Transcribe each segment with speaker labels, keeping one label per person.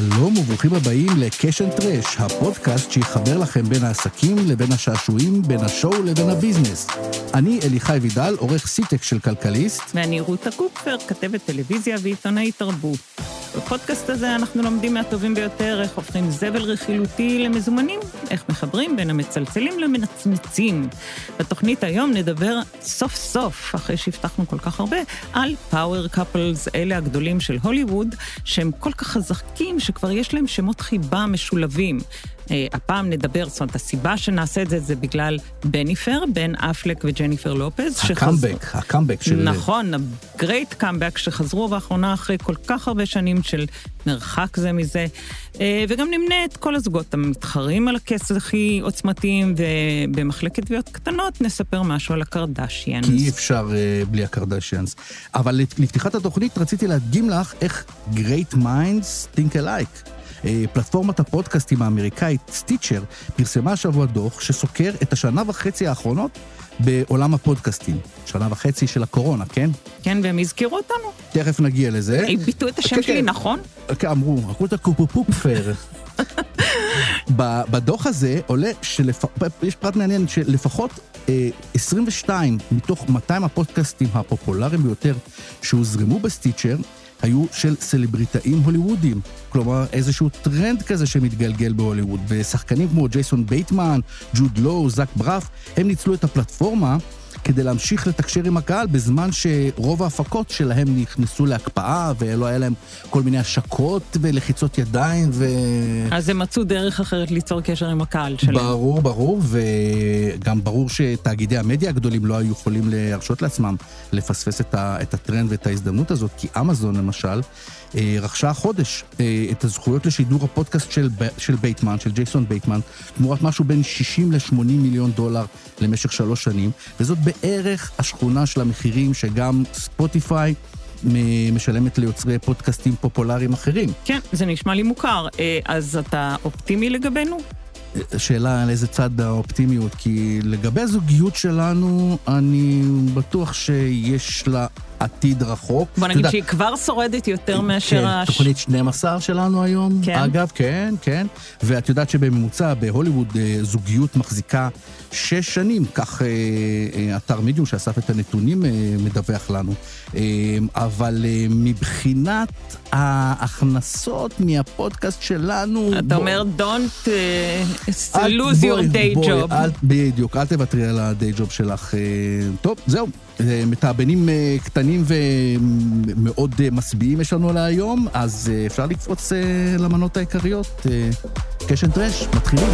Speaker 1: שלום וברוכים הבאים ל Cash and Trash, הפודקאסט שיחבר לכם בין העסקים לבין השעשועים, בין ה show לבין ה business. אני אליחי וידל, עורך סיטק של כלכליסט.
Speaker 2: ואני רותה קופפר, כתבת טלוויזיה ועיתונאית תרבות. בפודקאסט הזה אנחנו לומדים מהטובים ביותר איך הופכים זבל רכילותי למזומנים, איך מחברים בין המצלצלים למנצנצים. בתוכנית היום נדבר סוף סוף, אחרי שהבטחנו כל כך הרבה, על power couples, אלה הגדולים של הוליווד, שהם כל כך חזקים שכבר יש להם שמות חיבה משולבים. אה, הפעם נדבר, זאת אומרת, הסיבה שנעשה את זה זה בגלל בניפר, בן אפלק וג'ניפר לופז.
Speaker 1: הקאמבק, שחז... הקאמבק של...
Speaker 2: נכון, ה great comeback שחזרו באחרונה אחרי כל כך הרבה שנים של מרחק זה מזה. אה, וגם נמנה את כל הזוגות המתחרים על הכסף הכי עוצמתיים, ובמחלקת תביעות קטנות נספר משהו על הקרדשיאנס.
Speaker 1: כי אי אפשר uh, בלי הקרדשיאנס. אבל לפתיחת התוכנית רציתי להדגים לך איך Great Minds Think Alike. אה, פלטפורמת הפודקאסטים האמריקאית סטיצ'ר פרסמה השבוע דוח שסוקר את השנה וחצי האחרונות בעולם הפודקאסטים. שנה וחצי של הקורונה, כן?
Speaker 2: כן, והם הזכירו אותנו.
Speaker 1: תכף נגיע לזה.
Speaker 2: הם ביטאו את השם כן, שלי, כן. נכון?
Speaker 1: כן, אמרו, אמרו את הקופופופפר. בדוח הזה עולה יש פרט מעניין שלפחות 22 אה, מתוך 200 הפודקאסטים הפופולריים ביותר שהוזרמו בסטיצ'ר, היו של סלבריטאים הוליוודים. כלומר, איזשהו טרנד כזה שמתגלגל בהוליווד. ושחקנים כמו ג'ייסון בייטמן, ג'וד לואו, זאק בראף, הם ניצלו את הפלטפורמה כדי להמשיך לתקשר עם הקהל בזמן שרוב ההפקות שלהם נכנסו להקפאה ולא היה להם כל מיני השקות ולחיצות ידיים ו...
Speaker 2: אז הם מצאו דרך אחרת ליצור קשר עם הקהל שלהם.
Speaker 1: ברור, ברור, וגם ברור שתאגידי המדיה הגדולים לא היו יכולים להרשות לעצמם לפספס את, ה... את הטרנד ואת ההזדמנות הזאת, כי אמזון למשל, רכשה החודש אה, את הזכויות לשידור הפודקאסט של, של בייטמן, של ג'ייסון בייטמן, תמורת משהו בין 60 ל-80 מיליון דולר למשך שלוש שנים, וזאת בערך השכונה של המחירים שגם ספוטיפיי משלמת ליוצרי פודקאסטים פופולריים אחרים.
Speaker 2: כן, זה נשמע לי מוכר. אה, אז אתה אופטימי לגבינו?
Speaker 1: שאלה על איזה צד האופטימיות, כי לגבי הזוגיות שלנו, אני בטוח שיש לה עתיד רחוק.
Speaker 2: בוא נגיד שהיא כבר שורדת יותר מאשר...
Speaker 1: כן, הש... תוכנית 12 שלנו היום, כן. אגב, כן, כן. ואת יודעת שבממוצע בהוליווד אה, זוגיות מחזיקה שש שנים, כך אה, אה, אתר מידיום שאסף את הנתונים מדווח לנו. אבל מבחינת ההכנסות מהפודקאסט שלנו...
Speaker 2: אתה בוא, אומר, Don't uh, lose your day בואי, job.
Speaker 1: אל, בדיוק, אל תוותרי על הדיי ג'וב שלך. טוב, זהו, מתאבנים קטנים ומאוד משביעים יש לנו להיום, אז אפשר לקפוץ למנות העיקריות. קשן טרש, מתחילים.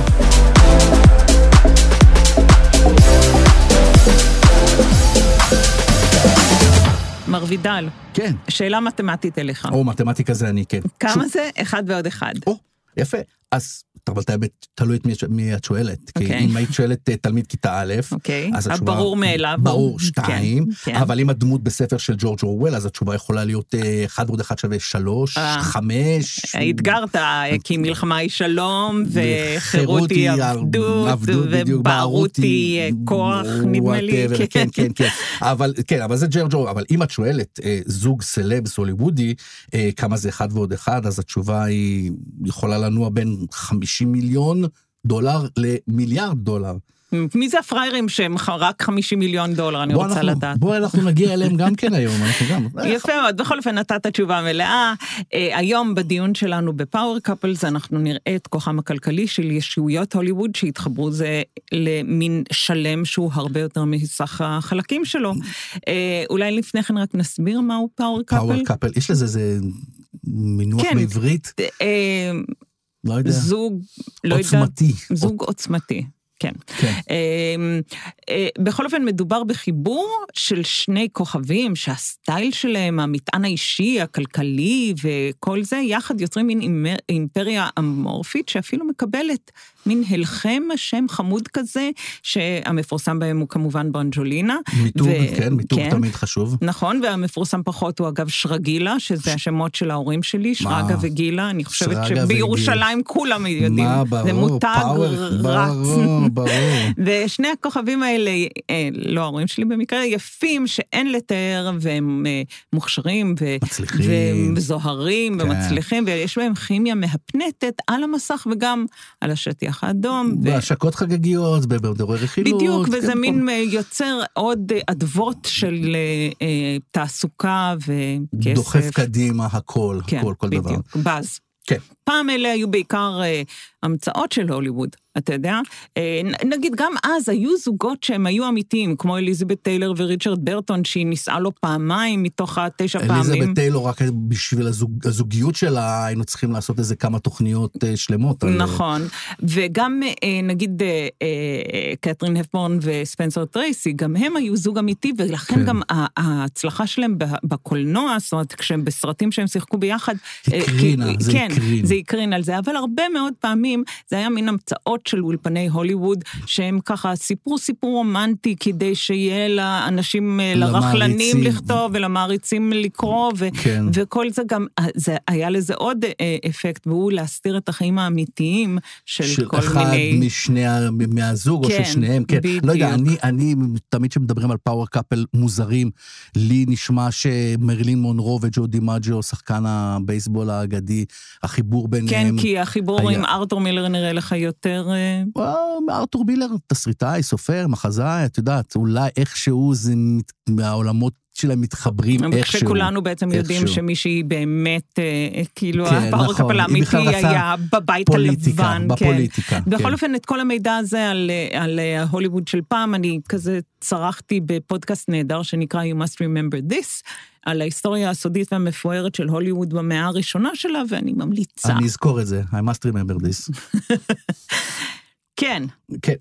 Speaker 2: מר וידל.
Speaker 1: כן.
Speaker 2: שאלה מתמטית אליך.
Speaker 1: או, מתמטיקה זה אני, כן.
Speaker 2: כמה שוב. זה אחד ועוד אחד?
Speaker 1: או, יפה. אז אבל תלוי את מי את שואלת. Okay. כי אוקיי. אם היית שואלת אה, תלמיד כיתה א',
Speaker 2: okay. אוקיי. אז התשובה... ברור מאליו.
Speaker 1: ברור, כן, שתיים. כן, כן. אבל אם הדמות בספר של ג'ורג' אורוול, אז התשובה יכולה להיות אה, אחד ועוד אחד שווה שלוש, אה, חמש.
Speaker 2: אתגרת, כי מלחמה היא שלום, וחירות היא עבדות, ובערות היא כוח, נדמה לי.
Speaker 1: כן, כן, כן. אבל כן, אבל זה ג'ורג' אורוול. אבל אם את שואלת זוג סלבס הוליוודי, כמה זה אחד ועוד אחד, אז התשובה היא יכולה לנוע בין חמישים... 50 מיליון דולר למיליארד דולר.
Speaker 2: מי זה הפראיירים שהם רק 50 מיליון דולר, אני רוצה אנחנו, לדעת.
Speaker 1: בואי אנחנו נגיע אליהם גם כן היום, אנחנו גם...
Speaker 2: יפה מאוד, בכל אופן נתת תשובה מלאה. אה, היום בדיון שלנו ב power couples אנחנו נראה את כוחם הכלכלי של ישויות הוליווד שהתחברו זה למין שלם שהוא הרבה יותר מסך החלקים שלו. אה, אולי לפני כן רק נסביר מהו power couple?
Speaker 1: power couple, יש לזה איזה מינוח כן, בעברית? לא יודע.
Speaker 2: זוג, לא יודעת. עוצמתי. זוג עוצמתי. כן. כן. אמ, אה, בכל אופן, מדובר בחיבור של שני כוכבים שהסטייל שלהם, המטען האישי, הכלכלי וכל זה, יחד יוצרים מין אימפריה אמורפית שאפילו מקבלת מין הלחם שם חמוד כזה, שהמפורסם בהם הוא כמובן ברנג'ולינה.
Speaker 1: מיתוג, ו... כן, מיתוג כן, תמיד חשוב.
Speaker 2: נכון, והמפורסם פחות הוא אגב שרגילה, שזה ש... השמות של ההורים שלי, שרגא וגילה, אני חושבת שבירושלים וגיל. כולם יודעים.
Speaker 1: מה, ברור,
Speaker 2: זה מותג
Speaker 1: פאוור,
Speaker 2: רץ.
Speaker 1: ברור, ברור.
Speaker 2: ושני הכוכבים האלה, אה, לא ההורים שלי במקרה, יפים שאין לתאר, והם אה, מוכשרים, ו...
Speaker 1: מצליחים.
Speaker 2: וזוהרים, כן. ומצליחים, ויש בהם כימיה מהפנטת על המסך וגם על השטיח האדום.
Speaker 1: בהשקות ו... חגיגיות, במדורי רכילות.
Speaker 2: בדיוק, כן, וזה מין פה. יוצר עוד אדוות של אה, תעסוקה וכסף.
Speaker 1: דוחף קדימה הכל,
Speaker 2: כן,
Speaker 1: הכל, כל
Speaker 2: בדיוק,
Speaker 1: דבר.
Speaker 2: באז.
Speaker 1: כן.
Speaker 2: פעם אלה היו בעיקר אה, המצאות של הוליווד, אתה יודע? אה, נגיד, גם אז היו זוגות שהם היו אמיתיים, כמו אליזבת טיילר וריצ'רד ברטון, שהיא נישאה לו פעמיים מתוך התשע פעמים.
Speaker 1: אליזבת טיילר, רק בשביל הזוג, הזוגיות שלה, היינו צריכים לעשות איזה כמה תוכניות אה, שלמות.
Speaker 2: נכון, על... וגם אה, נגיד אה, אה, קתרין הפבורן וספנסר טרייסי, גם הם היו זוג אמיתי, ולכן כן. גם ההצלחה שלהם בקולנוע, זאת אומרת, כשהם בסרטים שהם שיחקו ביחד...
Speaker 1: הקרינה, אה, זה
Speaker 2: כן,
Speaker 1: הקרין.
Speaker 2: זה הקרין על זה, אבל הרבה מאוד פעמים זה היה מין המצאות של אולפני הוליווד, שהם ככה סיפרו סיפור רומנטי כדי שיהיה לאנשים, אה, לרכלנים לכתוב ולמעריצים לקרוא, ו- כן. וכל זה גם, אה, זה, היה לזה עוד אה, אפקט, והוא להסתיר את החיים האמיתיים של,
Speaker 1: של
Speaker 2: כל מיני...
Speaker 1: של אחד משני, מהזוג
Speaker 2: כן,
Speaker 1: או של שניהם, כן.
Speaker 2: בדיוק.
Speaker 1: לא יודע, אני, אני תמיד כשמדברים על power couple מוזרים, לי נשמע שמרילין מונרו וג'ו דימג'יו, שחקן הבייסבול האגדי, החיבור ביניהם.
Speaker 2: כן, כי החיבור היה... עם ארתור מילר נראה לך יותר...
Speaker 1: ארתור מילר, תסריטאי, סופר, מחזאי, את יודעת, אולי איכשהו זה מהעולמות שלהם מתחברים איכשהו.
Speaker 2: כשכולנו בעצם איכשהו. יודעים שמישהי באמת, אה, כאילו,
Speaker 1: כן,
Speaker 2: ה power
Speaker 1: נכון,
Speaker 2: couple האמיתי היה בבית
Speaker 1: פוליטיקה,
Speaker 2: הלבן.
Speaker 1: בפוליטיקה,
Speaker 2: כן. בכל אופן, את כל המידע הזה על, על ההוליווד של פעם, אני כזה צרכתי בפודקאסט נהדר שנקרא You must remember this, על ההיסטוריה הסודית והמפוארת של הוליווד במאה הראשונה שלה, ואני ממליצה.
Speaker 1: אני אזכור את זה, I must remember this.
Speaker 2: כן.
Speaker 1: כן,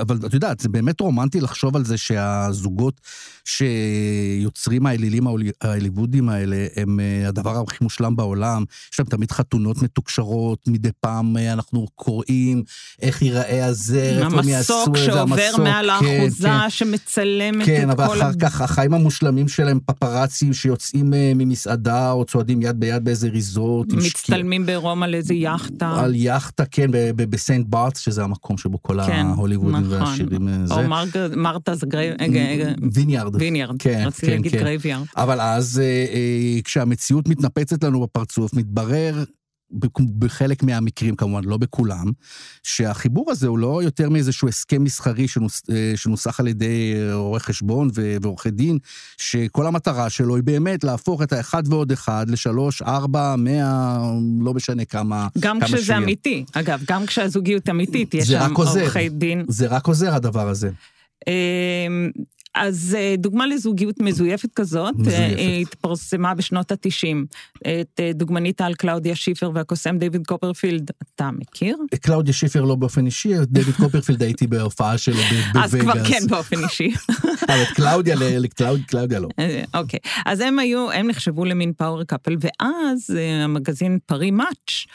Speaker 1: אבל את יודעת, זה באמת רומנטי לחשוב על זה שהזוגות שיוצרים האלילים ההוליוודים האלה, הם הדבר הכי מושלם בעולם. יש להם תמיד חתונות מתוקשרות, מדי פעם אנחנו קוראים איך ייראה הזרף,
Speaker 2: הם יעשו את זה, המסוק שעובר מעל האחוזה, כן, שמצלמת
Speaker 1: כן,
Speaker 2: את כל...
Speaker 1: כן, אבל אחר כך החיים המושלמים שלהם, פפראצים שיוצאים ממסעדה, או צועדים יד ביד באיזה ריזורט.
Speaker 2: מצטלמים ברומא על איזה יאכטה.
Speaker 1: על יאכטה, כן, בסנט בארט, שזה המקום שבו כל כן, ההוליוודים
Speaker 2: נכון.
Speaker 1: והשירים זה.
Speaker 2: או. מרתה'ס גרי...
Speaker 1: ויניארד.
Speaker 2: ויניארד,
Speaker 1: כן,
Speaker 2: רציתי
Speaker 1: כן,
Speaker 2: להגיד
Speaker 1: כן.
Speaker 2: graveyard.
Speaker 1: אבל אז אה, אה, כשהמציאות מתנפצת לנו בפרצוף, מתברר בחלק מהמקרים כמובן, לא בכולם, שהחיבור הזה הוא לא יותר מאיזשהו הסכם מסחרי שנוס, שנוסח על ידי רואי חשבון ועורכי דין, שכל המטרה שלו היא באמת להפוך את האחד ועוד אחד לשלוש, ארבע, מאה, לא משנה כמה
Speaker 2: גם
Speaker 1: כמה
Speaker 2: כשזה
Speaker 1: שיהיה.
Speaker 2: אמיתי, אגב, גם כשהזוגיות אמיתית, יש שם. עורכי דין.
Speaker 1: זה רק עוזר הדבר הזה.
Speaker 2: אז אה, דוגמה לזוגיות מזויפת כזאת,
Speaker 1: מזויפת.
Speaker 2: אה, התפרסמה בשנות ה-90. את אה, דוגמנית על קלאודיה שיפר והקוסם דיוויד קופרפילד, אתה מכיר?
Speaker 1: קלאודיה שיפר לא באופן אישי, את דיוויד קופרפילד הייתי בהופעה שלו ב-
Speaker 2: אז כבר
Speaker 1: בווגאס.
Speaker 2: כן באופן אישי.
Speaker 1: אבל את קלאודיה, קלאודיה לא.
Speaker 2: אוקיי, אז הם היו, הם נחשבו למין power couple, ואז המגזין פארי מאץ',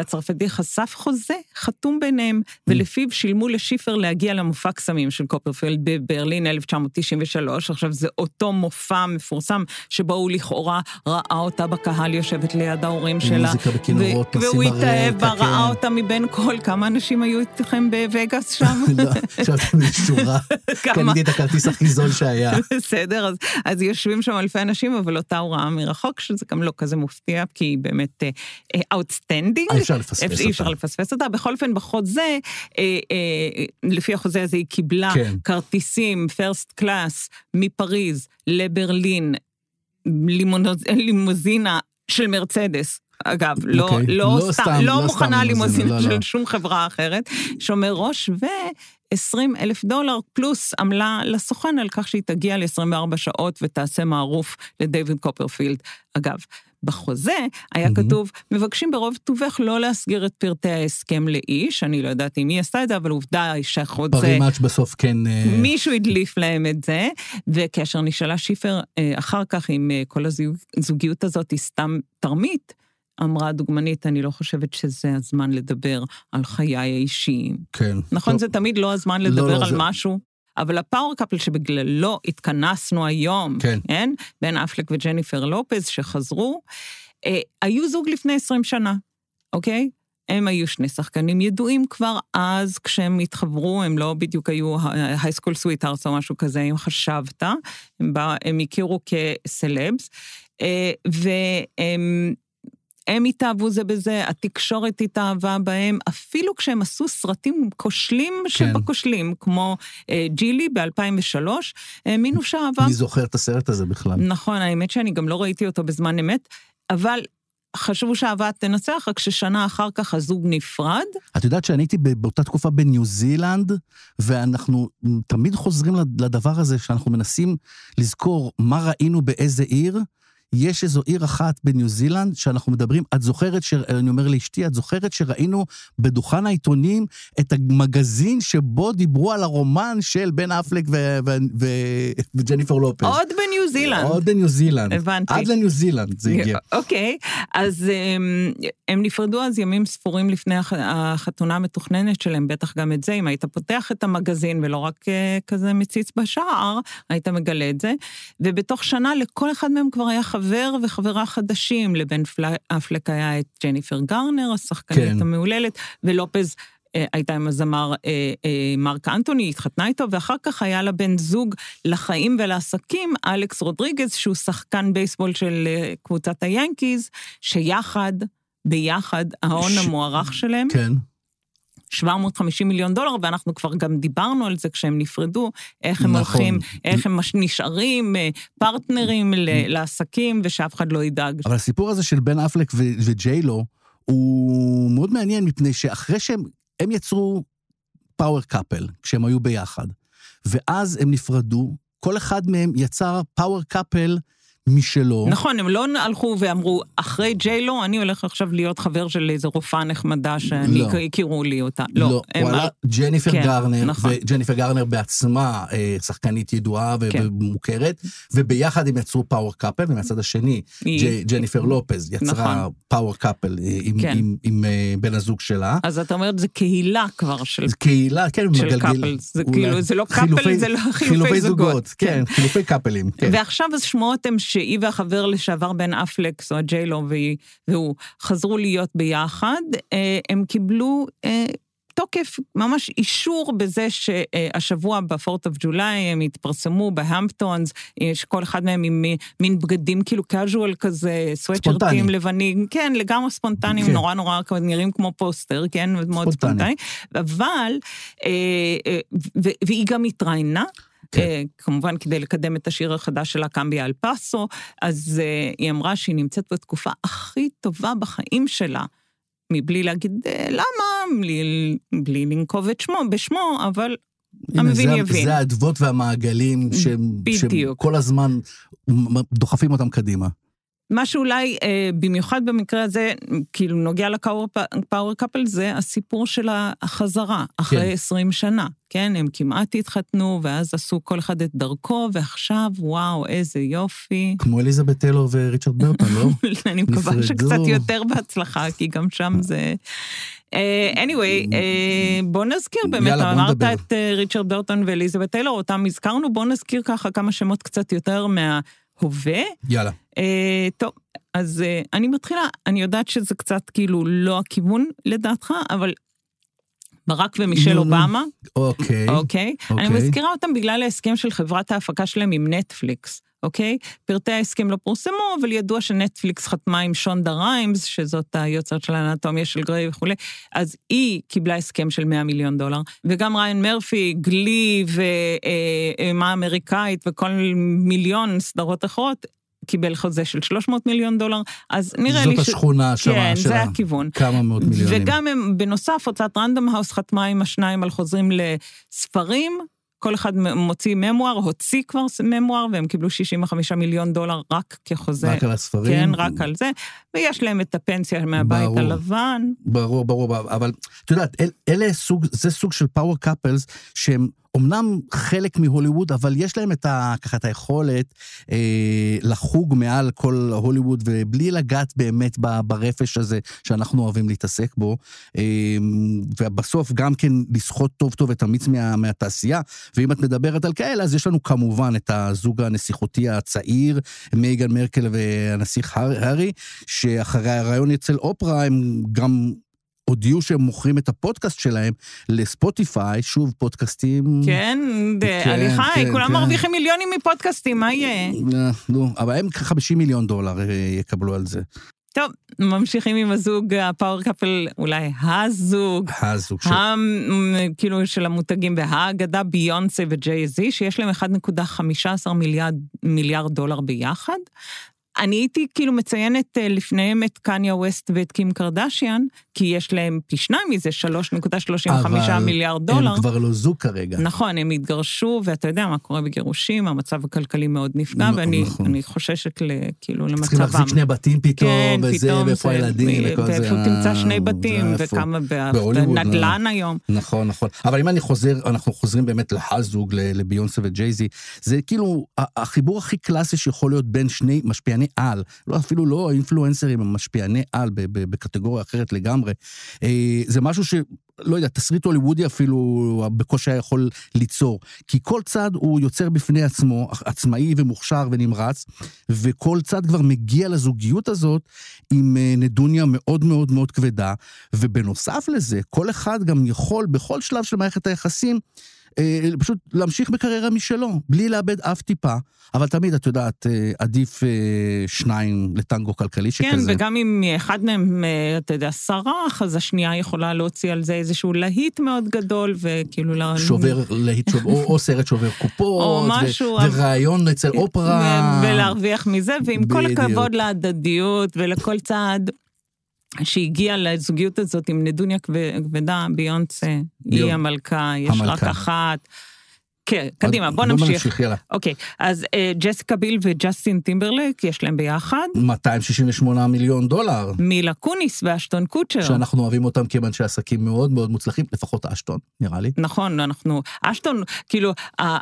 Speaker 2: הצרפתי חשף חוזה חתום ביניהם, ולפיו שילמו לשיפר להגיע למופע קסמים של קופרפילד בברלין 1993. עכשיו, זה אותו מופע מפורסם, שבו הוא לכאורה ראה אותה בקהל יושבת ליד ההורים שלה.
Speaker 1: מוזיקה בכינורות,
Speaker 2: ו- והוא התאהב בה, ראה
Speaker 1: כן.
Speaker 2: אותה מבין כל, כמה אנשים היו איתכם בווגאס שם?
Speaker 1: לא, עכשיו שורה,
Speaker 2: כמה?
Speaker 1: קניתי את הכרטיס הכי זול שהיה.
Speaker 2: בסדר, אז, אז יושבים שם אלפי אנשים, אבל אותה הוא ראה מרחוק, שזה גם לא כזה מפתיע, כי היא באמת outstanding.
Speaker 1: אי אפשר לפספס אותה.
Speaker 2: אי אפשר לפספס אותה. בכל אופן, בחוזה, אה, אה, לפי החוזה הזה היא קיבלה
Speaker 1: כן.
Speaker 2: כרטיסים first class מפריז לברלין, לימונוז, לימוזינה של מרצדס. אגב, לא,
Speaker 1: אוקיי.
Speaker 2: לא,
Speaker 1: לא
Speaker 2: סתם,
Speaker 1: סתם,
Speaker 2: לא
Speaker 1: לא
Speaker 2: מוכנה
Speaker 1: לימוזינה,
Speaker 2: לימוזינה
Speaker 1: לא,
Speaker 2: של
Speaker 1: לא.
Speaker 2: שום חברה אחרת, שומר ראש, ו-20 אלף דולר פלוס עמלה לסוכן על כך שהיא תגיע ל-24 שעות ותעשה מערוף לדיוויד קופרפילד. אגב, בחוזה היה
Speaker 1: מהמם.
Speaker 2: כתוב, מבקשים ברוב טובך לא להסגיר את פרטי ההסכם לאיש, אני לא יודעת אם היא עשתה את זה, אבל עובדה היא שהחוזה...
Speaker 1: פרי מאץ' בסוף כן... אה,
Speaker 2: מישהו הדליף להם את זה, וכאשר נשאלה שיפר אה, אחר כך אם אה, כל הזוגיות הזאת היא סתם תרמית, אמרה הדוגמנית, אני לא חושבת שזה הזמן לדבר על חיי האישיים.
Speaker 1: כן.
Speaker 2: נכון,
Speaker 1: טוב.
Speaker 2: זה תמיד לא הזמן
Speaker 1: לא,
Speaker 2: לדבר
Speaker 1: לא,
Speaker 2: על
Speaker 1: זה-
Speaker 2: משהו, אבל ה power couple שבגללו התכנסנו היום,
Speaker 1: כן.
Speaker 2: כן? בן אפלק וג'ניפר לופז שחזרו, אה, היו זוג לפני 20 שנה, אוקיי? הם היו שני שחקנים ידועים כבר אז, כשהם התחברו, הם לא בדיוק היו high school sweethearts או משהו כזה, אם חשבת, הם, בא, הם הכירו כסלבס, אה, והם... הם התאהבו זה בזה, התקשורת התאהבה בהם, אפילו כשהם עשו סרטים כושלים שבכושלים, כמו אה, ג'ילי ב-2003, האמינו שהאהבה...
Speaker 1: מי זוכר את הסרט הזה בכלל?
Speaker 2: נכון, האמת שאני גם לא ראיתי אותו בזמן אמת, אבל חשבו שהאהבה תנצח, רק ששנה אחר כך הזוג נפרד.
Speaker 1: את יודעת שאני הייתי באותה תקופה בניו זילנד, ואנחנו תמיד חוזרים לדבר הזה שאנחנו מנסים לזכור מה ראינו באיזה עיר. יש איזו עיר אחת בניו זילנד שאנחנו מדברים, את זוכרת, ש... אני אומר לאשתי, את זוכרת שראינו בדוכן העיתונים את המגזין שבו דיברו על הרומן של בן אפלק ו... ו... ו... וג'ניפר לופז.
Speaker 2: עוד בניו זילנד.
Speaker 1: עוד בניו זילנד.
Speaker 2: הבנתי.
Speaker 1: עד לניו זילנד זה הגיע.
Speaker 2: אוקיי, אז הם, הם נפרדו אז ימים ספורים לפני הח- החתונה המתוכננת שלהם, בטח גם את זה, אם היית פותח את המגזין ולא רק אה, כזה מציץ בשער, היית מגלה את זה. ובתוך שנה לכל אחד מהם כבר היה חבר וחברה חדשים, לבן פל- אפלק היה את ג'ניפר גרנר, השחקנית
Speaker 1: כן.
Speaker 2: המהוללת, ולופז אה, הייתה עם הזמר אה, אה, מרק אנטוני, התחתנה איתו, ואחר כך היה לה בן זוג לחיים ולעסקים, אלכס רודריגז, שהוא שחקן בייסבול של אה, קבוצת היאנקיז, שיחד, ביחד, ההון
Speaker 1: ש-
Speaker 2: המוערך שלהם,
Speaker 1: כן.
Speaker 2: 750 מיליון דולר, ואנחנו כבר גם דיברנו על זה כשהם נפרדו, איך הם
Speaker 1: נכון.
Speaker 2: הולכים, איך הם נשארים אה, פרטנרים לעסקים, ושאף אחד לא ידאג.
Speaker 1: אבל הסיפור הזה של בן אפלק וג'יילו הוא מאוד מעניין, מפני שאחרי שהם הם יצרו power couple, כשהם היו ביחד, ואז הם נפרדו, כל אחד מהם יצר power couple משלו.
Speaker 2: נכון, הם לא הלכו ואמרו, אחרי ג'יילו, אני הולך עכשיו להיות חבר של איזו רופאה נחמדה שאני
Speaker 1: לא.
Speaker 2: הכירו לי אותה.
Speaker 1: לא,
Speaker 2: לא, הם...
Speaker 1: הוא עלה ג'ניפר
Speaker 2: כן,
Speaker 1: גרנר,
Speaker 2: נכון.
Speaker 1: וג'ניפר גרנר בעצמה אה, שחקנית ידועה
Speaker 2: כן.
Speaker 1: ומוכרת, וביחד הם יצרו power couple, ומהצד השני,
Speaker 2: היא-
Speaker 1: ג'ניפר לופז יצרה
Speaker 2: נכון.
Speaker 1: power couple אה, עם-
Speaker 2: כן.
Speaker 1: עם- עם אה, בן הזוג שלה.
Speaker 2: אז אתה אומר, זה קהילה כבר של
Speaker 1: זה קהילה, כן,
Speaker 2: של
Speaker 1: מגלגל.
Speaker 2: couples, זה
Speaker 1: אולי
Speaker 2: כאילו, זה לא
Speaker 1: חילופי-
Speaker 2: couple, זה לא חילופי זוגות.
Speaker 1: כן, חילופי couple ים, כן.
Speaker 2: ועכשיו השמועות הן שהיא והחבר לשעבר בן אפלק, זו הג'יילו והיא- והוא, חזרו להיות ביחד, אה, הם קיבלו אה, תוקף, ממש אישור בזה שהשבוע ב-4th of July הם התפרסמו בהמפטונס, אה, שכל אחד מהם עם מי- מין בגדים כאילו casual כזה. סוואטשרטים לבנים, כן, לגמרי ספונטניים,
Speaker 1: כן.
Speaker 2: נורא נורא נראים כמו פוסטר, כן, מאוד
Speaker 1: ספונטני.
Speaker 2: אבל, אה, אה, והיא גם התראיינה.
Speaker 1: כן.
Speaker 2: אה, כמובן כדי לקדם את השיר החדש שלה, קמביה אל פאסו, אז אה, היא אמרה שהיא נמצאת בתקופה הכי טובה בחיים שלה, מבלי להגיד אה, למה, בלי, בלי לנקוב את שמו, בשמו, אבל המבין
Speaker 1: זה-
Speaker 2: יבין.
Speaker 1: זה האדוות והמעגלים שהם
Speaker 2: בדיוק.
Speaker 1: שכל הזמן דוחפים אותם קדימה.
Speaker 2: מה שאולי, אה, במיוחד במקרה הזה, כאילו נוגע לפאוור קאפל, זה הסיפור של החזרה, אחרי
Speaker 1: כן.
Speaker 2: 20 שנה. כן, הם כמעט התחתנו, ואז עשו כל אחד את דרכו, ועכשיו, וואו, איזה יופי.
Speaker 1: כמו אליזבת טיילור וריצ'רד ברטון, לא?
Speaker 2: אני מקווה. שקצת יותר בהצלחה, כי גם שם זה... אה, anyway, אה, בוא נזכיר באמת,
Speaker 1: יאללה,
Speaker 2: אמרת. את אה, ריצ'רד ברטון ואליזבת טיילור, אותם הזכרנו, בוא נזכיר ככה כמה שמות קצת יותר מההווה.
Speaker 1: יאללה.
Speaker 2: אה, טוב, אז אה, אני מתחילה, אני יודעת שזה קצת כאילו לא הכיוון לדעתך, אבל ברק ומישל. אובמה,
Speaker 1: אוקיי.
Speaker 2: אוקיי? אני
Speaker 1: אוקיי.
Speaker 2: מזכירה אותם בגלל ההסכם של חברת ההפקה שלהם עם נטפליקס, אוקיי? פרטי ההסכם לא פורסמו, אבל ידוע שנטפליקס חתמה עם שונדה ריימס, שזאת היוצרת של האנטומיה של גריי וכולי, אז היא קיבלה הסכם של 100 מיליון דולר, וגם ריין מרפי, גלי ואימה אמריקאית וכל מיליון סדרות אחרות, קיבל חוזה של 300 מיליון דולר, אז נראה לי
Speaker 1: זאת השכונה שלה.
Speaker 2: כן,
Speaker 1: שלה.
Speaker 2: זה הכיוון.
Speaker 1: כמה מאות מיליונים.
Speaker 2: וגם הם, בנוסף, הוצאת רנדום האוס חתמה עם השניים על חוזים לספרים. כל אחד מוציא ממואר, הוציא כבר ממואר, והם קיבלו 65 מיליון דולר רק כחוזה.
Speaker 1: רק על הספרים.
Speaker 2: כן, רק על זה. ויש להם את הפנסיה מהבית
Speaker 1: ברור.
Speaker 2: הלבן.
Speaker 1: ברור, ברור, אבל את יודעת, אל, אלה סוג, זה סוג של power couples שהם אומנם חלק מהוליווד, אבל יש להם את ה, ככה את היכולת אה, לחוג מעל כל הוליווד, ובלי לגעת באמת ברפש הזה שאנחנו אוהבים להתעסק בו. אה, ובסוף גם כן לסחוט טוב טוב את המיץ מה, מהתעשייה. ואם את מדברת על כאלה, אז יש לנו כמובן את הזוג הנסיכותי הצעיר, מייגן מרקל והנסיך הארי, שאחרי הרעיון אצל אופרה הם גם הודיעו שהם מוכרים את הפודקאסט שלהם לספוטיפיי, שוב, פודקאסטים...
Speaker 2: כן, הליכה, כן, כולם כן. מרוויחים מיליונים מפודקאסטים, מה יהיה?
Speaker 1: אה, נו, אבל הם 50 מיליון דולר אה, יקבלו על זה.
Speaker 2: טוב, ממשיכים עם הזוג, הפאוור קאפל, אולי הזוג.
Speaker 1: הזוג.
Speaker 2: ש... כאילו של המותגים בהאגדה, ביונסה וג'יי זי, שיש להם 1.15 מיליארד, מיליארד דולר ביחד, אני הייתי כאילו מציינת אה, לפניהם את קניה ווסט ואת קים קרדשיאן, כי יש להם פי שניים מזה 3.35 מיליארד דולר.
Speaker 1: אבל הם כבר לא זוג כרגע.
Speaker 2: נכון, הם התגרשו, ואתה יודע מה קורה בגירושים, המצב הכלכלי מאוד נפגע, ואני נכון. חוששת כאילו למצבם.
Speaker 1: צריכים להחזיק שני בתים פתאום, כן, וזה, ואיפה הילדים, וכל זה.
Speaker 2: ואיפה תמצא שני בתים, וכמה בנדל"ן לא. היום.
Speaker 1: נכון, נכון. אבל אם אני חוזר, אנחנו חוזרים באמת להזוג, לביונסה וג'ייזי, זה כאילו החיבור הכי קלאסי שיכול להיות בין שני משפיעני על, לא, אפילו לא האינפלואנסרים, הם משפיעני על בקטגוריה אחרת לגמרי. אה, זה משהו ש... לא יודע, תסריט הוליוודי אפילו בקושי היה יכול ליצור. כי כל צד הוא יוצר בפני עצמו, עצמאי ומוכשר ונמרץ, וכל צד כבר מגיע לזוגיות הזאת עם אה, נדוניה מאוד מאוד מאוד כבדה, ובנוסף לזה, כל אחד גם יכול בכל שלב של מערכת היחסים אה, פשוט להמשיך בקריירה משלו, בלי לאבד אף טיפה, אבל תמיד, את יודעת, אה, עדיף אה, שניים לטנגו כלכלי שכזה.
Speaker 2: כן, וגם אם אחד מהם, אתה יודע, סרח, אז השנייה יכולה להוציא על זה איזשהו להיט מאוד גדול, וכאילו...
Speaker 1: שובר להיט, שובר, או, או סרט שובר קופות, או משהו. ו- ורעיון אצל אופרה.
Speaker 2: ולהרוויח מזה, ועם כל הכבוד להדדיות ולכל צעד. שהגיעה לזוגיות הזאת עם נדוניה כבדה, ביונסה, היא המלכה, יש המלכה. רק אחת. כן, קדימה, בוא נמשיך. בוא נמשיך,
Speaker 1: יאללה.
Speaker 2: אוקיי, אז אה, ג'סיקה ביל וג'סטין טימברלק, יש להם ביחד.
Speaker 1: 268 מיליון דולר.
Speaker 2: מילה קוניס ואשטון קוצ'ר.
Speaker 1: שאנחנו אוהבים אותם כי הם אנשי עסקים מאוד מאוד מוצלחים, לפחות אשטון, נראה לי.
Speaker 2: נכון, אנחנו... אשטון, כאילו,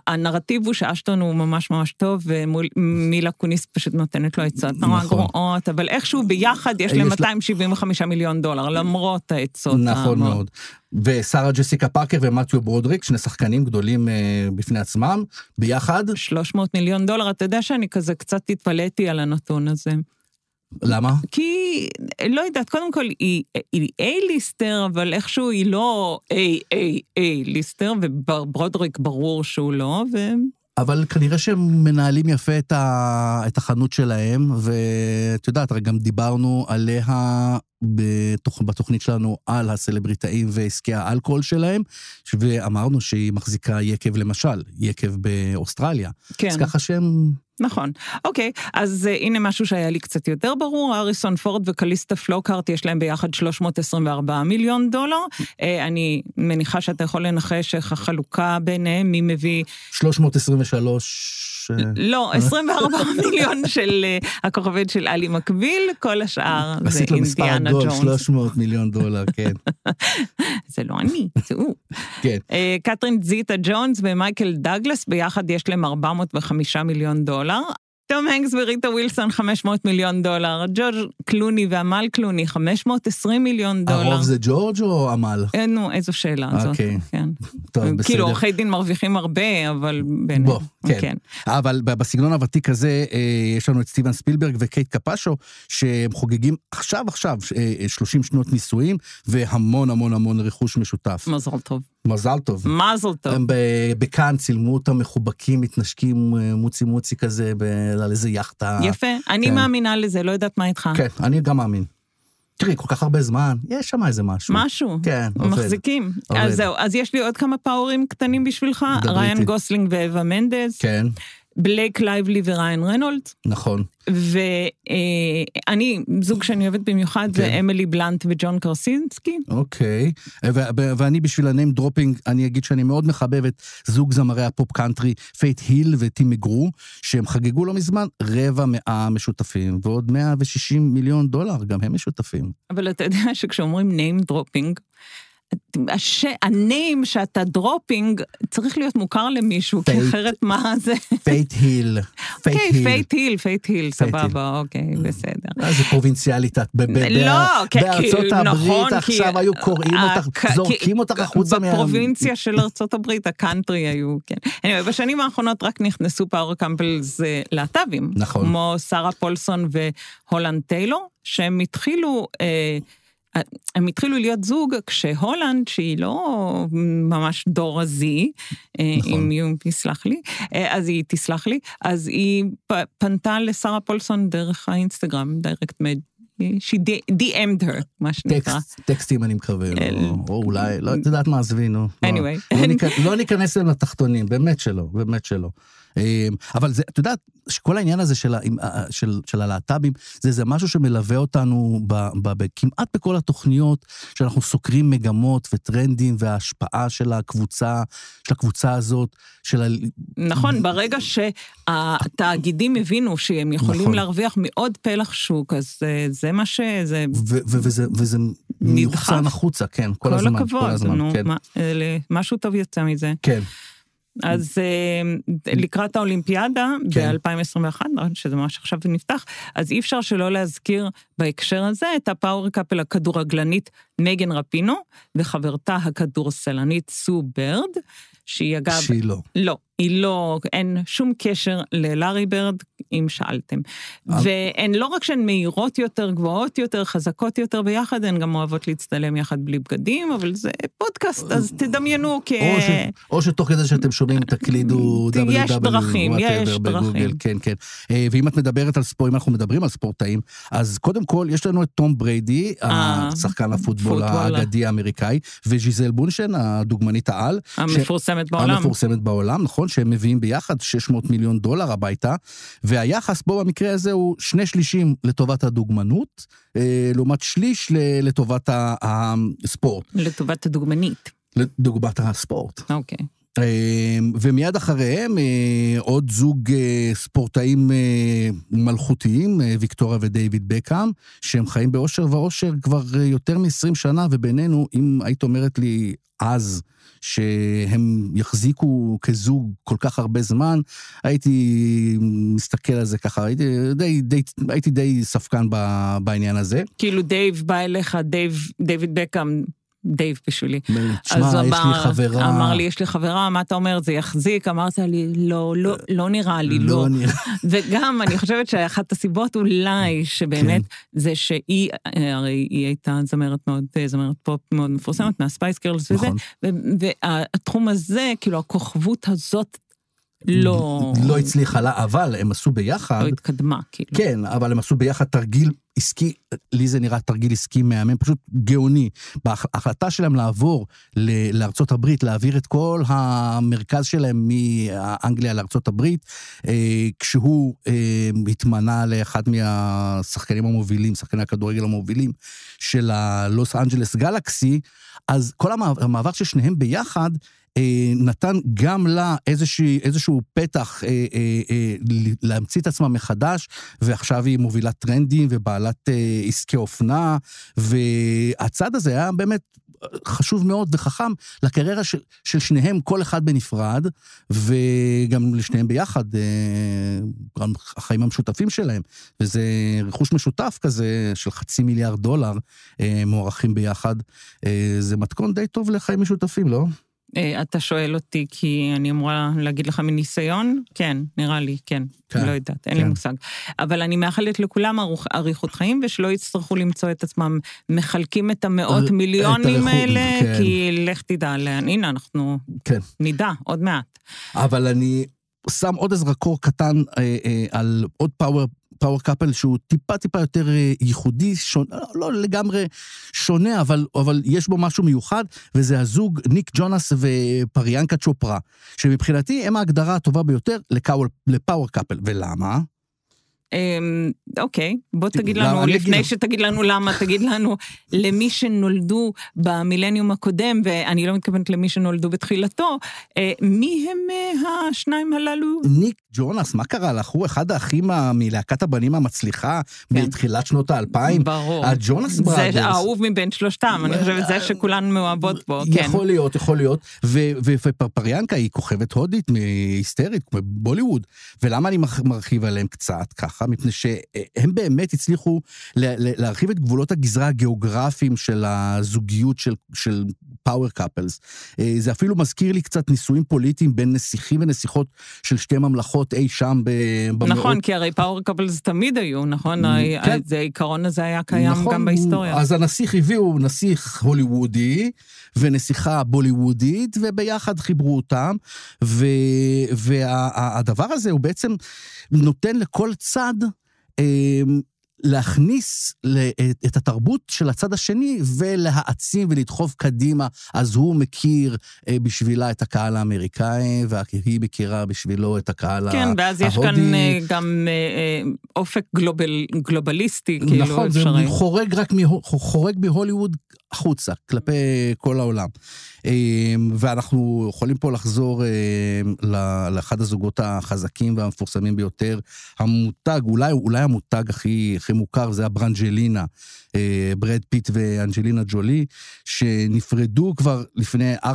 Speaker 2: הנרטיב הוא שאשטון הוא ממש ממש טוב, ומילה קוניס פשוט נותנת לו עצות נורא נכון. גרועות, אבל איכשהו ביחד יש להם 275 מיליון דולר, למרות העצות.
Speaker 1: נכון מאוד. ושרה ג'סיקה פארקר ומתיו ברודריק, שני שחקנים גדולים אה, בפני עצמם, ביחד.
Speaker 2: 300 מיליון דולר, אתה יודע שאני כזה קצת התפלאתי על הנתון הזה.
Speaker 1: למה?
Speaker 2: כי, לא יודעת, קודם כל היא, היא A-ליסטר, אבל איכשהו היא לא A-A-A-ליסטר, וברודריק ברור שהוא לא, ו...
Speaker 1: אבל כנראה שהם מנהלים יפה את, ה, את החנות שלהם, ואת יודעת, הרי גם דיברנו עליה בתוכ, בתוכנית שלנו על הסלבריטאים ועסקי האלכוהול שלהם, ואמרנו שהיא מחזיקה יקב למשל, יקב באוסטרליה. כן. אז ככה שהם...
Speaker 2: נכון. אוקיי, אז uh, הנה משהו שהיה לי קצת יותר ברור, אריסון פורד וקליסטה פלוקארט, יש להם ביחד 324 מיליון דולר. Uh, אני מניחה שאתה יכול לנחש איך החלוקה ביניהם, מי מביא...
Speaker 1: 323...
Speaker 2: לא, 24 מיליון של uh, הכוכבית של עלי מקביל, כל השאר זה אינדיאנה ג'ונס. עשית לו מספר
Speaker 1: 300 מיליון דולר, כן.
Speaker 2: זה לא אני, זה הוא. כן. קתרין זיטה ג'ונס ומייקל דגלס, ביחד יש להם 405 מיליון דולר. תום הנקס וריטה ווילסון 500 מיליון דולר, ג'ורג' קלוני ועמל קלוני 520 מיליון דולר.
Speaker 1: הרוב זה ג'ורג' או עמל?
Speaker 2: אה, נו, איזו שאלה זאת.
Speaker 1: אוקיי.
Speaker 2: כן. טוב, בסדר. כאילו עורכי דין מרוויחים הרבה, אבל ביניהם. בוא,
Speaker 1: כן. כן. אבל בסגנון הוותיק הזה, אה, יש לנו את סטיבן ספילברג וקייט קפשו, שהם חוגגים עכשיו עכשיו 30 אה, שנות נישואים, והמון המון המון רכוש משותף.
Speaker 2: מזל טוב.
Speaker 1: מזל טוב.
Speaker 2: מזל טוב. הם
Speaker 1: בכאן צילמו אותם מחובקים, מתנשקים מוצי מוצי כזה, על איזה יאכטה.
Speaker 2: יפה, אני כן. מאמינה לזה, לא יודעת מה איתך.
Speaker 1: כן, אני גם מאמין. תראי, כל כך הרבה זמן, יש שם איזה משהו.
Speaker 2: משהו.
Speaker 1: כן, עובד.
Speaker 2: מחזיקים. עובד. אז זהו, אז יש לי עוד כמה power ים קטנים בשבילך, ריין גוסלינג ואווה מנדז.
Speaker 1: כן.
Speaker 2: בלייק לייבלי וריין רנולדס.
Speaker 1: נכון.
Speaker 2: ואני, זוג שאני אוהבת במיוחד, כן. זה אמילי בלנט וג'ון קרסינסקי.
Speaker 1: אוקיי, ואני בשביל ה name dropping, אני אגיד שאני מאוד מחבב את זוג זמרי הפופ קאנטרי, פיית' היל וטים מגרו, שהם חגגו לא מזמן רבע מאה משותפים, ועוד 160 מיליון דולר, גם הם משותפים.
Speaker 2: אבל אתה יודע שכשאומרים name dropping, הש... ה name שאתה dropping צריך להיות מוכר למישהו, כי. אחרת מה זה?
Speaker 1: פייט היל.
Speaker 2: אוקיי. פייט היל, פייט היל. סבבה, אוקיי, בסדר.
Speaker 1: איזה פרובינציאלית את.
Speaker 2: לא,
Speaker 1: בארצות הברית
Speaker 2: נכון,
Speaker 1: עכשיו היו קוראים אותך,
Speaker 2: הכ-
Speaker 1: זורקים אותך החוצה מה...
Speaker 2: בפרובינציה של ארצות הברית, הקאנטרי היו, כן. בשנים האחרונות רק נכנסו power couples אה, להט"בים.
Speaker 1: נכון.
Speaker 2: כמו שרה פולסון והולנד טיילור, שהם התחילו... אה, הם התחילו להיות זוג כשהולנד, שהיא לא ממש דור הזי, אה,
Speaker 1: נכון.
Speaker 2: אם היא תסלח לי, אה, אז היא תסלח לי, אז היא פנתה לשרה פולסון דרך האינסטגרם, דיירקט מד, she DM'd her, מה שנקרא.
Speaker 1: טקסט, טקסטים אני מקווה, לא, או אולי, לא, את יודעת מה, עזבי, נו. לא.
Speaker 2: Anyway.
Speaker 1: לא ניכ- לא ניכנס לתחתונים, באמת שלא, באמת שלא. אמ, אבל זה, את יודעת, שכל העניין הזה של, ה- עם, ה- של, של הלהט"בים, זה, זה משהו שמלווה אותנו ב, ב, ב, כמעט בכל התוכניות, שאנחנו סוקרים מגמות וטרנדים וההשפעה של הקבוצה, של הקבוצה הזאת, של ה...
Speaker 2: נכון, ברגע שהתאגידים הבינו שהם יכולים
Speaker 1: נכון.
Speaker 2: להרוויח מעוד פלח שוק, אז אה, זה מה ש... זה
Speaker 1: ו, ו, וזה, וזה מיוחסן החוצה, כן, כל,
Speaker 2: כל
Speaker 1: הזמן,
Speaker 2: הכבוד,
Speaker 1: כל הזמן,
Speaker 2: נו,
Speaker 1: כן.
Speaker 2: מה- אה, משהו טוב יצא מזה.
Speaker 1: כן,
Speaker 2: אז אה, לקראת האולימפיאדה
Speaker 1: כן.
Speaker 2: ב-2021, שזה ממש עכשיו נפתח, אז אי אפשר שלא להזכיר בהקשר הזה את ה power couple הכדורגלנית מגן רפינו, וחברתה הכדורסלנית סו ברד, שהיא אגב...
Speaker 1: שהיא לא.
Speaker 2: לא, היא לא, אין שום קשר ללארי ברד, אם שאלתם.
Speaker 1: אבל-
Speaker 2: והן לא רק שהן מהירות יותר, גבוהות יותר, חזקות יותר ביחד, הן גם אוהבות להצטלם יחד בלי בגדים, אבל זה פודקאסט, אז תדמיינו כ...
Speaker 1: או, ש, או שתוך כדי שאתם שומעים תקלידו
Speaker 2: יש דרכים, יש דרכים.
Speaker 1: כן, כן. אה, ואם את מדברת על ספורט, אם אנחנו מדברים על ספורטאים, אז קודם כל יש לנו את תום בריידי,
Speaker 2: אה,
Speaker 1: השחקן הפוטבול
Speaker 2: פוטבול.
Speaker 1: האגדי האמריקאי, וז'יזל בונשן, הדוגמנית העל.
Speaker 2: המפורסמת בעולם.
Speaker 1: המפורסמת בעולם, נכון? שהם מביאים ביחד 600 מיליון דולר הביתה, והיחס בו במקרה הזה הוא שני שלישים לטובת הדוגמנות, אה, לעומת שליש לטובת הספורט,
Speaker 2: לטובת הדוגמנית.
Speaker 1: לדוגמת הספורט.
Speaker 2: אוקיי.
Speaker 1: אה, ומיד אחריהם אה, עוד זוג אה, ספורטאים אה, מלכותיים, ויקטוריה ודייוויד בקאם, שהם חיים באושר ואושר כבר יותר מ-20 שנה, ובינינו, אם היית אומרת לי אז, שהם יחזיקו כזוג כל כך הרבה זמן, הייתי מסתכל על זה ככה, הייתי די, די, הייתי די ספקן בעניין הזה.
Speaker 2: כאילו דייב בא אליך, דייב, דיוויד בקאם, דייב בשבילי.
Speaker 1: תשמע,
Speaker 2: אז הוא
Speaker 1: יש לי
Speaker 2: אמר-
Speaker 1: חברה...
Speaker 2: אמר לי, יש לי חברה, מה אתה אומר, זה יחזיק? אמרת לי, לא, לא, לא נראה לי, לא.
Speaker 1: נראה.
Speaker 2: וגם, אני חושבת שאחת הסיבות אולי, שבאמת, זה שהיא, הרי היא הייתה זמרת מאוד, זמרת פופ מאוד מפורסמת, מהספייס גרלס וזה,
Speaker 1: נכון.
Speaker 2: והתחום הזה, כאילו, הכוכבות הזאת לא...
Speaker 1: לא הצליחה לה, אבל הם עשו ביחד.
Speaker 2: לא התקדמה, כאילו.
Speaker 1: כן, אבל הם עשו ביחד תרגיל עסקי, לי זה נראה תרגיל עסקי מהמם, פשוט גאוני. בהחלטה שלהם לעבור ל- לארצות הברית, להעביר את כל המרכז שלהם מאנגליה לארצות הברית, אה, כשהוא אה, התמנה לאחד מהשחקנים המובילים, שחקני הכדורגל המובילים של הלוס אנג'לס גלקסי, אז כל המעבר, של שניהם ביחד, נתן גם לה איזושהי, איזשהו פתח אה, אה, אה, להמציא את עצמה מחדש, ועכשיו היא מובילת טרנדים ובעלת אה, עסקי אופנה, והצד הזה היה באמת חשוב מאוד וחכם לקריירה של, של שניהם, כל אחד בנפרד, וגם לשניהם ביחד, אה, החיים המשותפים שלהם, וזה רכוש משותף כזה של חצי מיליארד דולר אה, מוערכים ביחד. אה, זה מתכון די טוב לחיים משותפים, לא?
Speaker 2: אה, אתה שואל אותי כי אני אמורה להגיד לך מניסיון? כן, נראה לי, כן.
Speaker 1: כן,
Speaker 2: לא יודעת, אין לי
Speaker 1: כן.
Speaker 2: מושג. אבל אני מאחלת לכולם אריכות חיים, ושלא יצטרכו למצוא את עצמם מחלקים את המאות
Speaker 1: את
Speaker 2: מיליונים
Speaker 1: הרכוש,
Speaker 2: האלה,
Speaker 1: כן.
Speaker 2: כי לך תדע הנה, אנחנו
Speaker 1: כן.
Speaker 2: נדע עוד מעט.
Speaker 1: אבל אני שם עוד איזה זרקור קטן אה, אה, על עוד פאוור. פאוור קאפל שהוא טיפה טיפה יותר אה, ייחודי, שונה, לא, לא לגמרי שונה, אבל, אבל יש בו משהו מיוחד, וזה הזוג ניק ג'ונס ופריאנקה צ'ופרה, שמבחינתי הם ההגדרה הטובה ביותר לפאוור קאפל. ולמה?
Speaker 2: אמ, אוקיי, בוא תגיד
Speaker 1: למה?
Speaker 2: לנו, לפני
Speaker 1: לך.
Speaker 2: שתגיד לנו למה, תגיד לנו, למי שנולדו במילניום הקודם, ואני לא מתכוונת למי שנולדו בתחילתו, אה, מי הם אה, השניים הללו?
Speaker 1: ניק ג'ונס, מה קרה לך? הוא אחד האחים מלהקת הבנים המצליחה
Speaker 2: כן.
Speaker 1: בתחילת שנות האלפיים.
Speaker 2: ברור.
Speaker 1: הג'ונאס
Speaker 2: זה
Speaker 1: ברדרס.
Speaker 2: האהוב מבין שלושתם, אני חושבת זה שכולן מאוהבות בו, כן.
Speaker 1: יכול להיות, יכול להיות. ופריאנקה היא כוכבת הודית, היסטרית, בוליווד. ולמה אני מרחיב עליהם קצת ככה? מפני שהם באמת הצליחו להרחיב את גבולות הגזרה הגיאוגרפיים של הזוגיות של, של power couples. אה, זה אפילו מזכיר לי קצת נישואים פוליטיים בין נסיכים ונסיכות של שתי ממלכות אי שם במאות
Speaker 2: נכון, כי הרי פאוור קאפלס תמיד היו, נכון?
Speaker 1: כן.
Speaker 2: זה העיקרון הזה היה קיים
Speaker 1: נכון,
Speaker 2: גם בהיסטוריה.
Speaker 1: אז הנסיך הביאו נסיך הוליוודי ונסיכה בוליוודית, וביחד חיברו אותם, והדבר הזה הוא בעצם נותן לכל צד אה, להכניס את- התרבות של הצד השני ולהעצים ולדחוף קדימה. אז הוא מכיר אה, בשבילה את הקהל האמריקאי, והיא מכירה בשבילו את הקהל ההודי.
Speaker 2: כן, ואז יש כאן אה, גם אה, אופק גלובל, גלובליסטי, כאילו
Speaker 1: נכון, זה
Speaker 2: אפשרי.
Speaker 1: חורג רק חורג מהוליווד החוצה, כלפי כל העולם. ואנחנו יכולים פה לחזור לאחד הזוגות החזקים והמפורסמים ביותר, המותג, אולי, אולי המותג הכי, הכי מוכר, זה הברנג'לינה, אה, ברד פיט ואנג'לינה ג'ולי, שנפרדו כבר לפני 4-5-6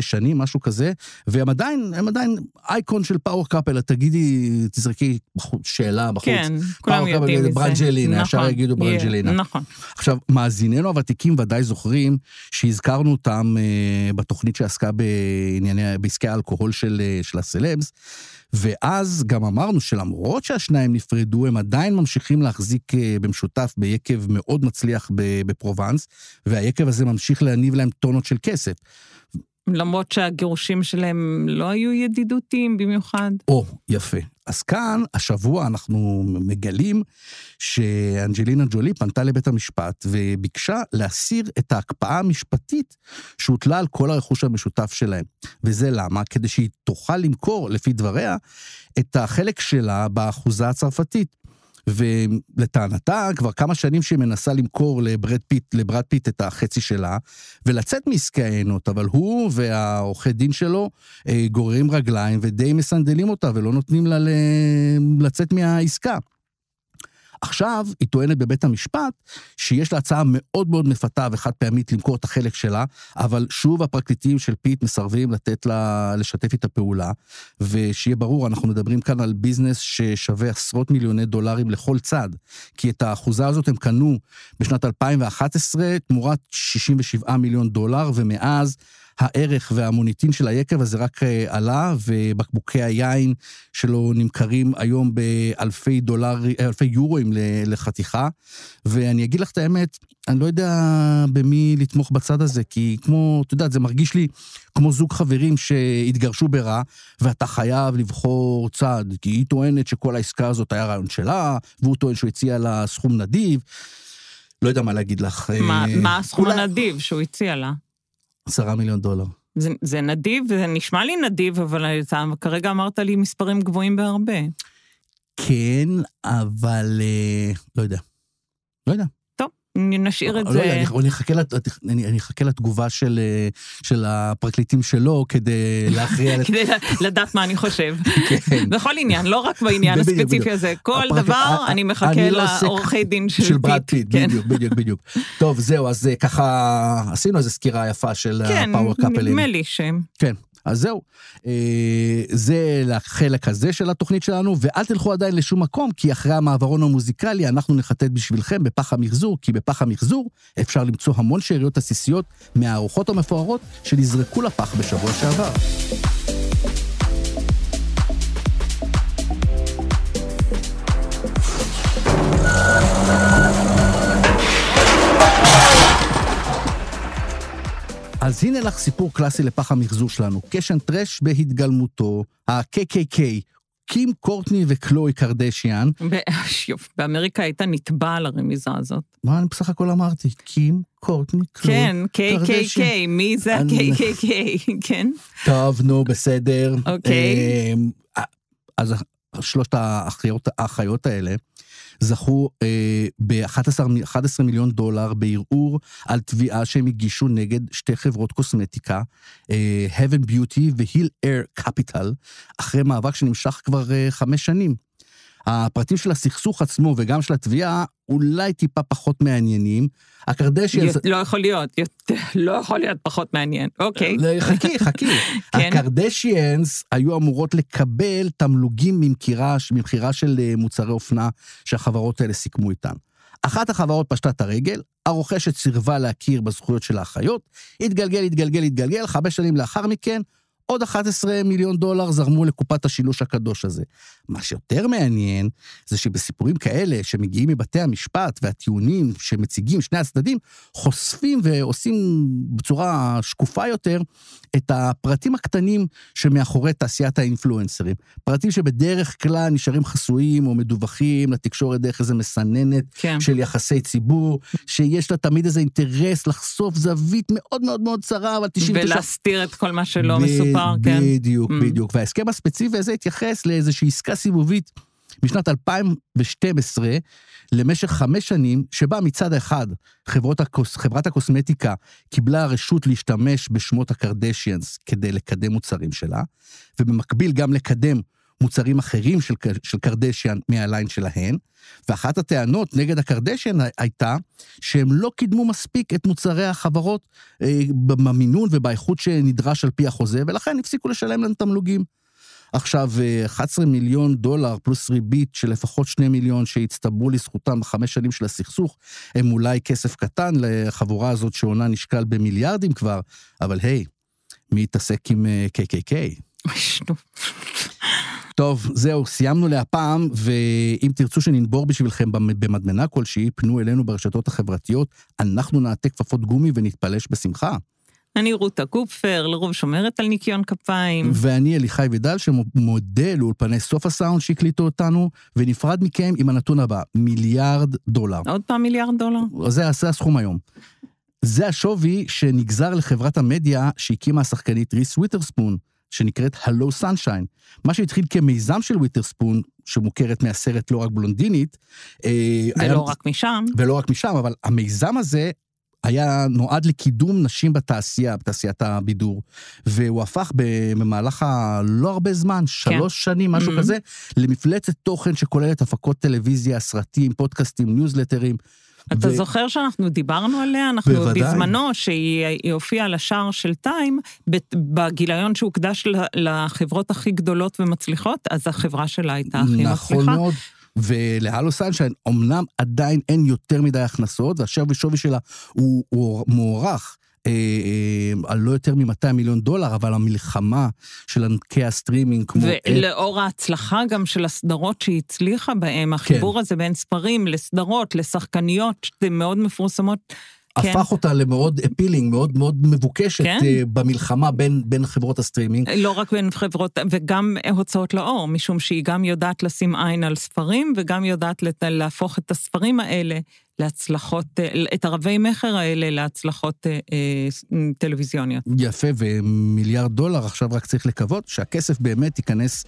Speaker 1: שנים, משהו כזה, והם עדיין, הם עדיין אייקון של power couple, תגידי, תזרקי שאלה בחוץ.
Speaker 2: כן, כולם יודעים מזה.
Speaker 1: ברנג'לינה, ישר
Speaker 2: נכון,
Speaker 1: יגידו ברנג'לינה.
Speaker 2: נכון.
Speaker 1: עכשיו, מאזיננו הוותיקים ודאי זוכרים שהזכרנו אותם אה, בתוכנית שעסקה בענייני, בעסקי האלכוהול של, אה, של הסלבס, ואז גם אמרנו שלמרות שהשניים נפרדו, הם עדיין ממשיכים להחזיק אה, במשותף ביקב מאוד מצליח בפרובנס, והיקב הזה ממשיך להניב להם טונות של כסף.
Speaker 2: למרות שהגירושים שלהם לא היו ידידותיים במיוחד.
Speaker 1: או, יפה. אז כאן, השבוע אנחנו מגלים שאנג'לינה ג'ולי פנתה לבית המשפט וביקשה להסיר את ההקפאה המשפטית שהוטלה על כל הרכוש המשותף שלהם. וזה למה? כדי שהיא תוכל למכור, לפי דבריה, את החלק שלה באחוזה הצרפתית. ולטענתה, כבר כמה שנים שהיא מנסה למכור לברד פיט, לברד פיט את החצי שלה, ולצאת מעסקי היינות, אבל הוא והעורכי דין שלו אה, גוררים רגליים ודי מסנדלים אותה ולא נותנים לה לצאת מהעסקה. עכשיו היא טוענת בבית המשפט שיש לה הצעה מאוד מאוד מפתה וחד פעמית למכור את החלק שלה, אבל שוב הפרקליטים של פיט מסרבים לתת לה, לשתף איתה פעולה, ושיהיה ברור, אנחנו מדברים כאן על ביזנס ששווה עשרות מיליוני דולרים לכל צד, כי את האחוזה הזאת הם קנו בשנת 2011 תמורת 67 מיליון דולר, ומאז הערך והמוניטין של היקב הזה רק אה, עלה, ובקבוקי היין שלו נמכרים היום באלפי דולר, אלפי יורואים ל- לחתיכה. ואני אגיד לך את האמת, אני לא יודע במי לתמוך בצד הזה, כי כמו, את יודעת, זה מרגיש לי כמו זוג חברים שהתגרשו ברע, ואתה חייב לבחור צד, כי היא טוענת שכל העסקה הזאת היה רעיון שלה, והוא טוען שהוא הציע לה סכום נדיב. לא יודע מה להגיד לך.
Speaker 2: מה
Speaker 1: אה,
Speaker 2: מה הסכום
Speaker 1: אולי
Speaker 2: הנדיב שהוא הציע לה?
Speaker 1: עשרה מיליון דולר.
Speaker 2: זה, זה נדיב, זה נשמע לי נדיב, אבל אתה כרגע אמרת לי מספרים גבוהים בהרבה.
Speaker 1: כן, אבל אה, לא יודע. לא יודע.
Speaker 2: נשאיר את
Speaker 1: לא
Speaker 2: זה.
Speaker 1: יודע, אני- אני אחכה לת- אני אני אחכה לתגובה של אה, של הפרקליטים שלו כדי להכריע.
Speaker 2: כדי לדעת מה אני חושב.
Speaker 1: כן.
Speaker 2: בכל עניין, לא רק בעניין הספציפי. הזה. כל
Speaker 1: הפרק-
Speaker 2: דבר,
Speaker 1: ה-
Speaker 2: אני מחכה
Speaker 1: לא
Speaker 2: לעורכי דין של
Speaker 1: של ברד
Speaker 2: פיט. כן.
Speaker 1: בדיוק, בדיוק, בדיוק. טוב, זהו, אז אה, ככה עשינו איזו סקירה יפה של
Speaker 2: כן,
Speaker 1: ה power couple ים.
Speaker 2: נדמה לי שהם.
Speaker 1: כן, אז זהו. אה, זה לחלק הזה של התוכנית שלנו, ואל תלכו עדיין לשום מקום, כי אחרי המעברון המוזיקלי אנחנו נחטט בשבילכם בפח המחזור, כי בפח המחזור אפשר למצוא המון שאריות עסיסיות מהארוחות המפוארות שנזרקו לפח בשבוע שעבר. אז הנה לך סיפור קלאסי לפח המחזור שלנו, קשן טרש בהתגלמותו, ה-KKK, קים קורטני וקלוי קרדשיאן.
Speaker 2: יופי, באמריקה היית נתבע על הרמיזה הזאת.
Speaker 1: מה אני בסך הכל אמרתי? קים קורטני קלוי
Speaker 2: כן,
Speaker 1: קרדשיאן.
Speaker 2: KKK, מי זה ה-KKK? כן.
Speaker 1: טוב, נו, בסדר.
Speaker 2: אוקיי.
Speaker 1: אמ, אז שלושת האחיות האלה, זכו אה, ב-11 מיליון דולר בערעור על תביעה שהם הגישו נגד שתי חברות קוסמטיקה, אה, Heaven Beauty ו-Hill Air Capital, אחרי מאבק שנמשך כבר אה, חמש שנים. הפרטים של הסכסוך עצמו וגם של התביעה אולי טיפה פחות מעניינים. הקרדשיאנס...
Speaker 2: לא יכול להיות, לא יכול להיות פחות מעניין, אוקיי.
Speaker 1: חכי, חכי. כן. הקרדשיאנס היו אמורות לקבל תמלוגים ממכירה של אה, מוצרי אופנה שהחברות האלה סיכמו איתן. אחת החברות פשטה את הרגל, הרוכשת סירבה להכיר בזכויות של האחיות, התגלגל, התגלגל, התגלגל, חמש שנים לאחר מכן, עוד 11 מיליון דולר זרמו לקופת השילוש הקדוש הזה. מה שיותר מעניין, זה שבסיפורים כאלה שמגיעים מבתי המשפט והטיעונים שמציגים שני הצדדים, חושפים ועושים בצורה שקופה יותר את הפרטים הקטנים שמאחורי תעשיית האינפלואנסרים. פרטים שבדרך כלל נשארים חסויים או מדווחים לתקשורת דרך איזה מסננת כן. של יחסי ציבור, שיש לה תמיד איזה אינטרס לחשוף זווית מאוד מאוד מאוד צרה, אבל 99...
Speaker 2: ולהסתיר את כל מה שלא ב- מסופר, כן.
Speaker 1: בדיוק, mm. בדיוק. וההסכם הספציפי הזה התייחס לאיזושהי עסקה סיבובית. משנת 2012 למשך חמש שנים, שבה מצד אחד חברות הקוס, חברת הקוסמטיקה קיבלה רשות להשתמש בשמות הקרדשיאנס כדי לקדם מוצרים שלה, ובמקביל גם לקדם מוצרים אחרים של, של קרדשיאן מהליין שלהן, ואחת הטענות נגד הקרדשיאן הייתה שהם לא קידמו מספיק את מוצרי החברות אה, במינון ובאיכות שנדרש על פי החוזה, ולכן הפסיקו לשלם להם תמלוגים. עכשיו, 11 אה, מיליון דולר פלוס ריבית של לפחות 2 מיליון שהצטברו לזכותם בחמש שנים של הסכסוך, הם אולי כסף קטן לחבורה הזאת שעונה נשקל במיליארדים כבר, אבל היי, מי יתעסק עם KKK? אה, טוב, זהו, סיימנו להפעם, ואם תרצו שננבור בשבילכם במדמנה כלשהי, פנו אלינו ברשתות החברתיות, אנחנו נעטה כפפות גומי ונתפלש בשמחה.
Speaker 2: אני רותה קופפר, לרוב שומרת על ניקיון כפיים.
Speaker 1: ואני אליחי ודל, שמודה לאולפני סוף הסאונד שהקליטו אותנו, ונפרד מכם עם הנתון הבא, מיליארד דולר.
Speaker 2: עוד פעם מיליארד דולר?
Speaker 1: זה, זה הסכום היום. זה השווי שנגזר לחברת המדיה שהקימה השחקנית ריס וויטרספון, שנקראת הלו סנשיין. מה שהתחיל כמיזם של וויטרספון, שמוכרת מהסרט לא רק בלונדינית.
Speaker 2: אה, ולא היה... רק משם.
Speaker 1: ולא רק משם, אבל המיזם הזה היה נועד לקידום נשים בתעשייה, בתעשיית הבידור, והוא הפך במהלך הלא הרבה זמן, שלוש כן. שנים, משהו mm-hmm. כזה, למפלצת תוכן שכוללת הפקות טלוויזיה, סרטים, פודקאסטים, ניוזלטרים.
Speaker 2: אתה ו... זוכר שאנחנו דיברנו עליה? אנחנו בוודאי. בזמנו, שהיא הופיעה על השער של טיים, בגיליון שהוקדש לחברות הכי גדולות ומצליחות, אז החברה שלה הייתה הכי נכון מצליחה.
Speaker 1: נכון מאוד. ול Hello Sunshine, אמנם עדיין אין יותר מדי הכנסות, והשווי שווי שלה הוא, הוא מוערך אה, אה, על לא יותר מ-200 מיליון דולר, אבל המלחמה של ענקי הסטרימינג כמו...
Speaker 2: ולאור ההצלחה גם של הסדרות שהיא הצליחה בהם, החיבור כן. הזה בין ספרים לסדרות, לשחקניות, מאוד מפורסמות.
Speaker 1: כן. הפך אותה למאוד appealing, מאוד מאוד מבוקשת כן? אה, במלחמה בין, בין חברות הסטרימינג.
Speaker 2: לא רק בין חברות, וגם הוצאות לאור, משום שהיא גם יודעת לשים עין על ספרים, וגם יודעת להפוך את הספרים האלה להצלחות, אה, את הרבי מכר האלה להצלחות אה, אה, טלוויזיוניות.
Speaker 1: יפה, ומיליארד דולר, עכשיו רק צריך לקוות שהכסף באמת ייכנס,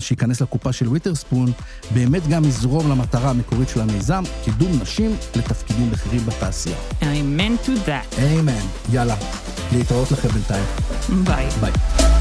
Speaker 1: שייכנס לקופה של וויטרספון, באמת גם יזרום למטרה המקורית של המיזם, קידום נשים לתפקידים בכירים בתעשייה.
Speaker 2: אמן to that.
Speaker 1: אמן. יאללה, להתראות לכם בינתיים.
Speaker 2: ביי.
Speaker 1: ביי.